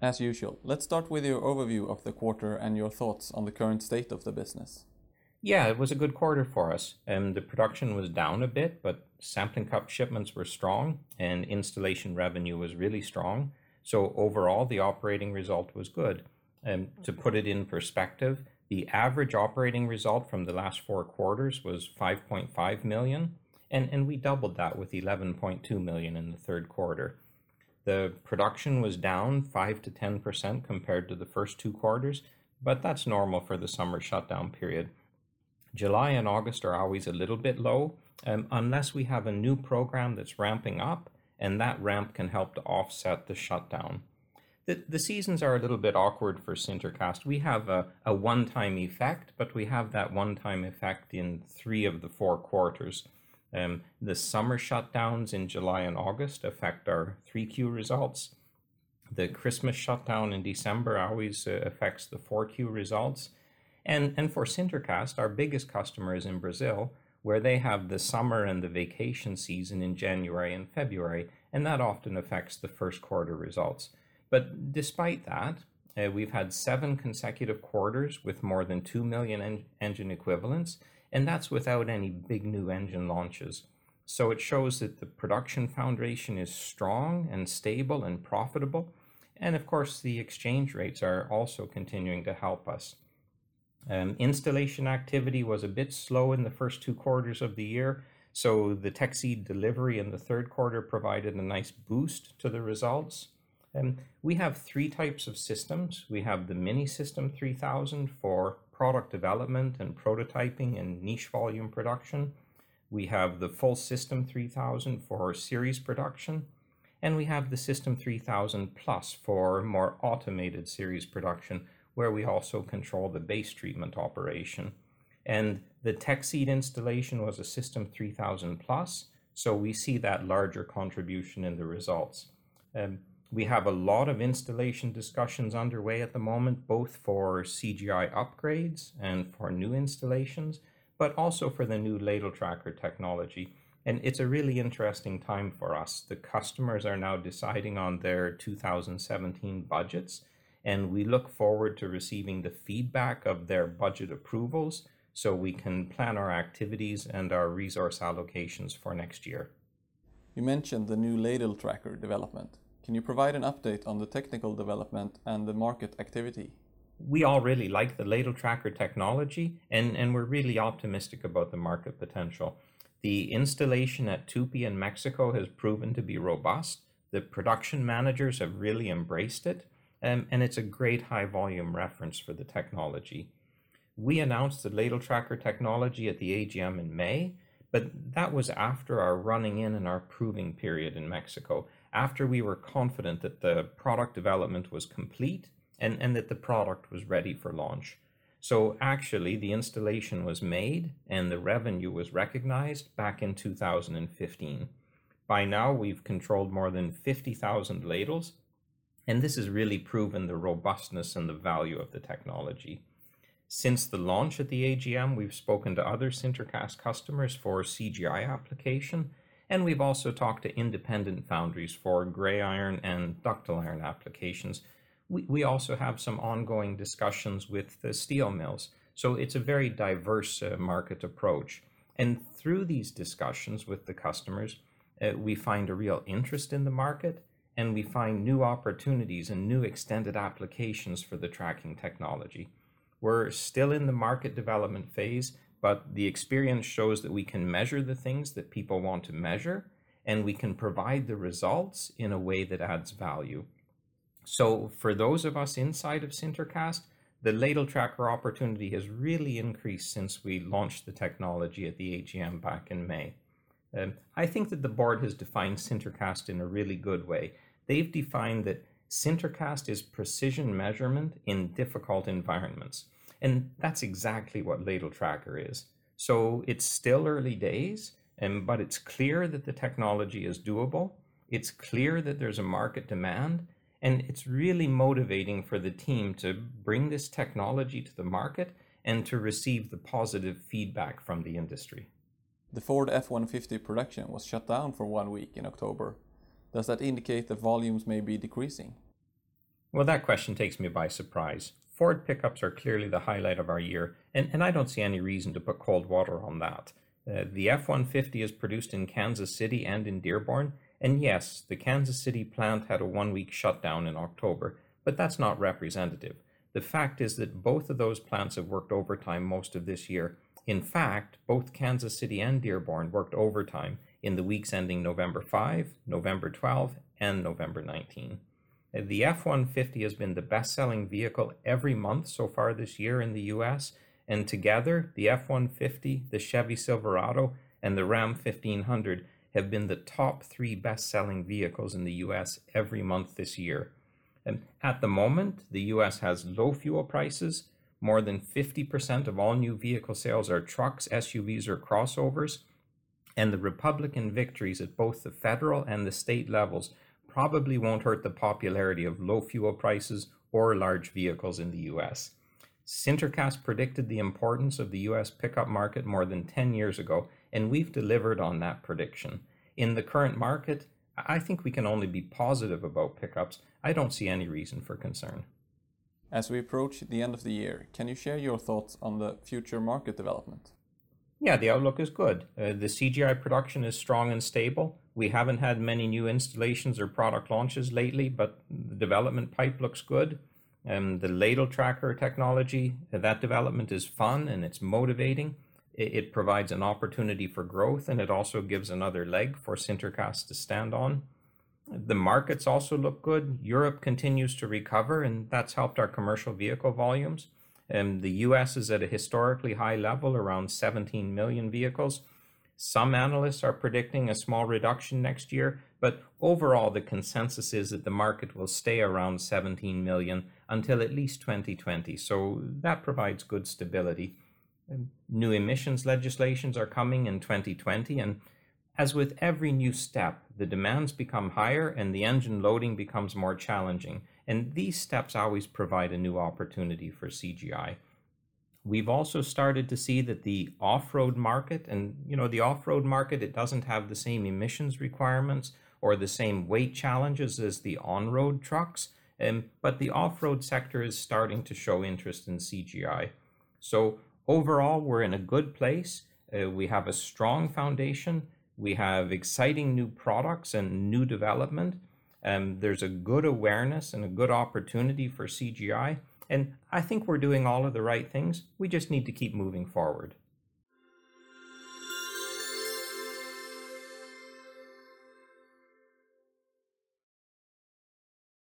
As usual, let's start with your overview of the quarter and your thoughts on the current state of the business. Yeah, it was a good quarter for us. The production was down a bit, but sampling cup shipments were strong and installation revenue was really strong. So overall, the operating result was good. Um, to put it in perspective, the average operating result from the last four quarters was 5.5 million, and, and we doubled that with 11.2 million in the third quarter. The production was down 5 to 10% compared to the first two quarters, but that's normal for the summer shutdown period. July and August are always a little bit low, um, unless we have a new program that's ramping up, and that ramp can help to offset the shutdown. The, the seasons are a little bit awkward for Sintercast. We have a, a one time effect, but we have that one time effect in three of the four quarters. Um, the summer shutdowns in July and August affect our 3Q results. The Christmas shutdown in December always uh, affects the 4Q results. And, and for Sintercast, our biggest customer is in Brazil, where they have the summer and the vacation season in January and February, and that often affects the first quarter results. But despite that, uh, we've had seven consecutive quarters with more than 2 million en- engine equivalents, and that's without any big new engine launches. So it shows that the production foundation is strong and stable and profitable. And of course, the exchange rates are also continuing to help us. Um, installation activity was a bit slow in the first two quarters of the year, so the Teksid delivery in the third quarter provided a nice boost to the results. Um, we have three types of systems. We have the Mini System 3000 for product development and prototyping and niche volume production. We have the full System 3000 for series production. And we have the System 3000 Plus for more automated series production where we also control the base treatment operation. And the Teksid installation was a System 3000 Plus, so we see that larger contribution in the results. Um, we have a lot of installation discussions underway at the moment, both for CGI upgrades and for new installations, but also for the new ladle tracker technology. And it's a really interesting time for us. The customers are now deciding on their 2017 budgets and we look forward to receiving the feedback of their budget approvals so we can plan our activities and our resource allocations for next year. You mentioned the new ladle tracker development. Can you provide an update on the technical development and the market activity? We all really like the ladle tracker technology and, and we're really optimistic about the market potential. The installation at Tupy in Mexico has proven to be robust. The production managers have really embraced it um, and it's a great high volume reference for the technology. We announced the ladle tracker technology at the AGM in May, but that was after our running in and our proving period in Mexico, after we were confident that the product development was complete and, and that the product was ready for launch. So actually, the installation was made and the revenue was recognized back in 2015. By now, we've controlled more than 50,000 ladles and this has really proven the robustness and the value of the technology. Since the launch at the AGM, we've spoken to other Sintercast customers for CGI application, and we've also talked to independent foundries for gray iron and ductile iron applications. We, we also have some ongoing discussions with the steel mills. So it's a very diverse uh, market approach. And through these discussions with the customers, uh, we find a real interest in the market and we find new opportunities and new extended applications for the tracking technology. We're still in the market development phase, but the experience shows that we can measure the things that people want to measure and we can provide the results in a way that adds value. So, for those of us inside of Sintercast, the ladle tracker opportunity has really increased since we launched the technology at the AGM back in May. Um, I think that the board has defined Sintercast in a really good way they've defined that Sintercast is precision measurement in difficult environments. And that's exactly what Ladle Tracker is. So it's still early days, and but it's clear that the technology is doable. It's clear that there's a market demand, and it's really motivating for the team to bring this technology to the market and to receive the positive feedback from the industry. The Ford F 150 production was shut down for one week in October does that indicate that volumes may be decreasing? Well, that question takes me by surprise. Ford pickups are clearly the highlight of our year, and, and I don't see any reason to put cold water on that. Uh, the F 150 is produced in Kansas City and in Dearborn, and yes, the Kansas City plant had a one week shutdown in October, but that's not representative. The fact is that both of those plants have worked overtime most of this year. In fact, both Kansas City and Dearborn worked overtime in the weeks ending November 5, November 12, and November 19. The F 150 has been the best selling vehicle every month so far this year in the US, and together, the F 150, the Chevy Silverado, and the Ram 1500 have been the top three best selling vehicles in the US every month this year. And at the moment, the US has low fuel prices. More than 50% of all new vehicle sales are trucks, SUVs, or crossovers. And the Republican victories at both the federal and the state levels probably won't hurt the popularity of low fuel prices or large vehicles in the US. Sintercast predicted the importance of the US pickup market more than 10 years ago, and we've delivered on that prediction. In the current market, I think we can only be positive about pickups. I don't see any reason for concern. As we approach the end of the year, can you share your thoughts on the future market development? Yeah, the outlook is good. Uh, the CGI production is strong and stable. We haven't had many new installations or product launches lately, but the development pipe looks good. Um, the ladle tracker technology, that development is fun and it's motivating. It, it, provides an opportunity for growth and it also gives another leg for Sintercast to stand on. The markets also look good. Europe continues to recover and that's helped our commercial vehicle volumes. Um, the US is at a historically high level, around 17 million vehicles. Some analysts are predicting a small reduction next year, but overall, the consensus is that the market will stay around 17 million until at least 2020. So that provides good stability. New emissions legislations are coming in 2020, and as with every new step, the demands become higher and the engine loading becomes more challenging. And these steps always provide a new opportunity for CGI. We've also started to see that the off-road market, and you know, the off-road market, it doesn't have the same emissions requirements or the same weight challenges as the on-road trucks. Um, but the off-road sector is starting to show interest in CGI. So overall, we're in a good place. Uh, we have a strong foundation. We have exciting new products and new development. Um, there's a good awareness and a good opportunity for CGI. And I think we're doing all of the right things. We just need to keep moving forward.